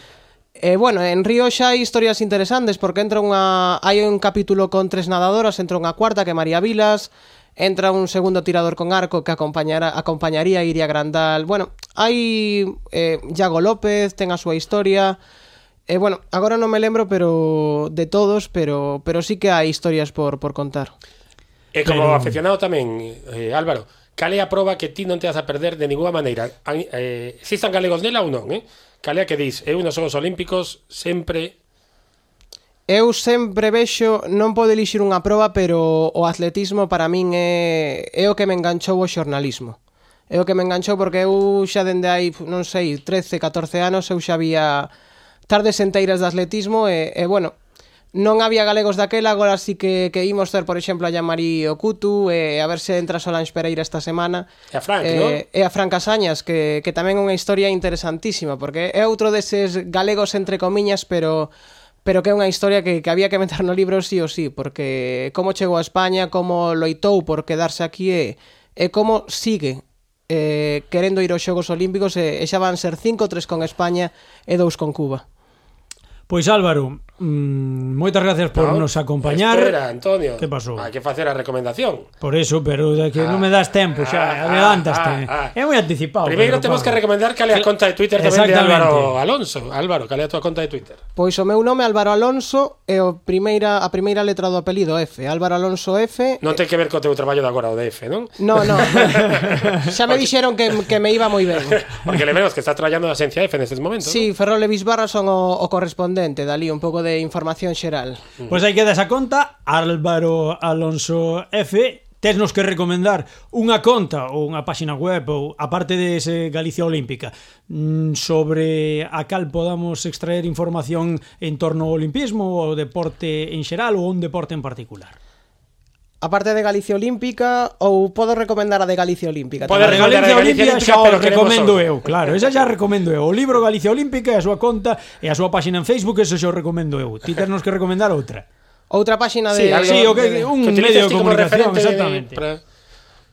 E eh, bueno, en Río xa hai historias interesantes porque entra unha hai un capítulo con tres nadadoras, entra unha cuarta que María Vilas, entra un segundo tirador con arco que acompañará, acompañaría a Iria Grandal. Bueno, hai eh, Iago López, ten a súa historia. E eh, bueno, agora non me lembro pero de todos, pero pero sí que hai historias por, por contar. E como pero... aficionado tamén, eh, Álvaro, cal é a proba que ti non te vas a perder de ninguna maneira? Eh, existan galegos nela ou non, eh? Cal é a que dis, eu nos Xogos Olímpicos sempre Eu sempre vexo, non podo elixir unha proba, pero o atletismo para min é, é o que me enganchou o xornalismo. É o que me enganchou porque eu xa dende hai, non sei, 13, 14 anos, eu xa vía tardes enteiras de atletismo e, e bueno, non había galegos daquela, agora sí que, que imos ter, por exemplo, a Yamari Okutu, e a ver se entra Solange Pereira esta semana. E a Frank, e, non? Eh, e a Frank Casañas, que, que tamén é unha historia interesantísima, porque é outro deses galegos entre comiñas, pero pero que é unha historia que, que había que meter no libro sí ou sí, porque como chegou a España, como loitou por quedarse aquí e, e como sigue eh, querendo ir aos Xogos Olímpicos e, e xa van ser 5 3 con España e 2 con Cuba. Pois Álvaro, mm, moitas gracias por no, nos acompañar. Espera, Antonio. Que pasou? Hai que facer a recomendación. Por eso, pero de que ah, non me ah. das tempo, xa ah, adelantaste. Ah, ah, ah. é moi anticipado. Primeiro temos que recomendar cal é a conta de Twitter tamén de Álvaro Alonso. Álvaro, cal é a tua conta de Twitter? Pois o meu nome é Álvaro Alonso e o primeira a primeira letra do apelido F, Álvaro Alonso F. Non ten que ver co teu traballo de agora o de F, non? No, no. <laughs> xa me dixeron que, que me iba moi ben. <laughs> Porque le vemos que estás traballando na Asencia F nestes momentos. Sí. Ferrol e Bisbarra son o, o correspondente contundente, dali, un pouco de información xeral. Pois pues aí queda esa conta, Álvaro Alonso F, tesnos que recomendar unha conta ou unha páxina web ou a parte de ese Galicia Olímpica mm, sobre a cal podamos extraer información en torno ao olimpismo, ao deporte en xeral ou un deporte en particular. Aparte de Galicia Olímpica, ou podo recomendar a de Galicia Olímpica? Pode recomendar Galicia, Galicia Olímpica, Olímpica xa o recomendo eu, claro, esa xa recomendo eu. O libro Galicia Olímpica e a súa conta e a súa páxina en Facebook, eso xa o recomendo eu. Ti ternos que recomendar outra. Outra páxina de... Sí, algo, sí okay, de, un que medio de comunicación, exactamente. De, para...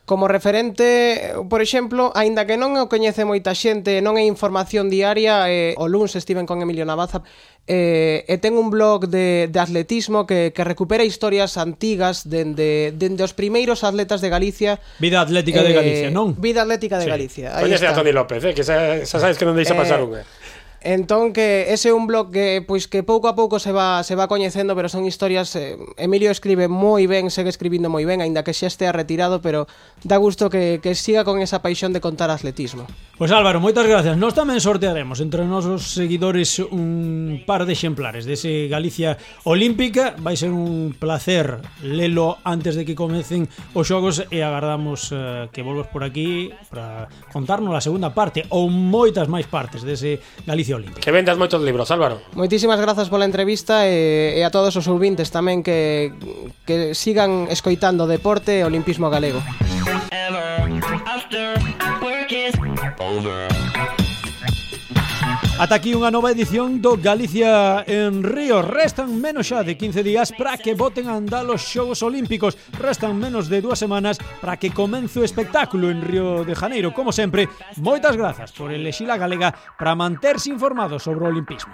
Como referente, por exemplo, aínda que non o coñece moita xente, non é información diaria, eh, o luns estiven con Emilio Navaza, eh, e ten un blog de, de atletismo que, que recupera historias antigas dende, dende os primeiros atletas de Galicia. Vida Atlética eh, de Galicia, non? Vida Atlética de sí. Galicia. Coñece a Toni López, eh, que xa, xa sabes que non deixa eh, pasar eh, unha. Entón que ese é un blog que pois que pouco a pouco se va se va coñecendo, pero son historias eh, Emilio escribe moi ben, segue escribindo moi ben, aínda que xa estea retirado, pero dá gusto que que siga con esa paixón de contar atletismo. Pois Álvaro, moitas gracias. Nós tamén sortearemos entre nosos seguidores un par de exemplares dese de Galicia Olímpica. Vai ser un placer lelo antes de que comecen os xogos e agardamos eh, que volvas por aquí para contarnos a segunda parte ou moitas máis partes dese Galicia olímpica. Que vendas moitos libros, Álvaro. Moitísimas grazas pola entrevista e, e a todos os ouvintes tamén que, que sigan escoitando deporte e olimpismo galego. Ever after work is over. Ata aquí unha nova edición do Galicia en Río. Restan menos xa de 15 días para que voten a andar os Xogos Olímpicos. Restan menos de dúas semanas para que comence o espectáculo en Río de Janeiro. Como sempre, moitas grazas por elexir a galega para manterse informado sobre o olimpismo.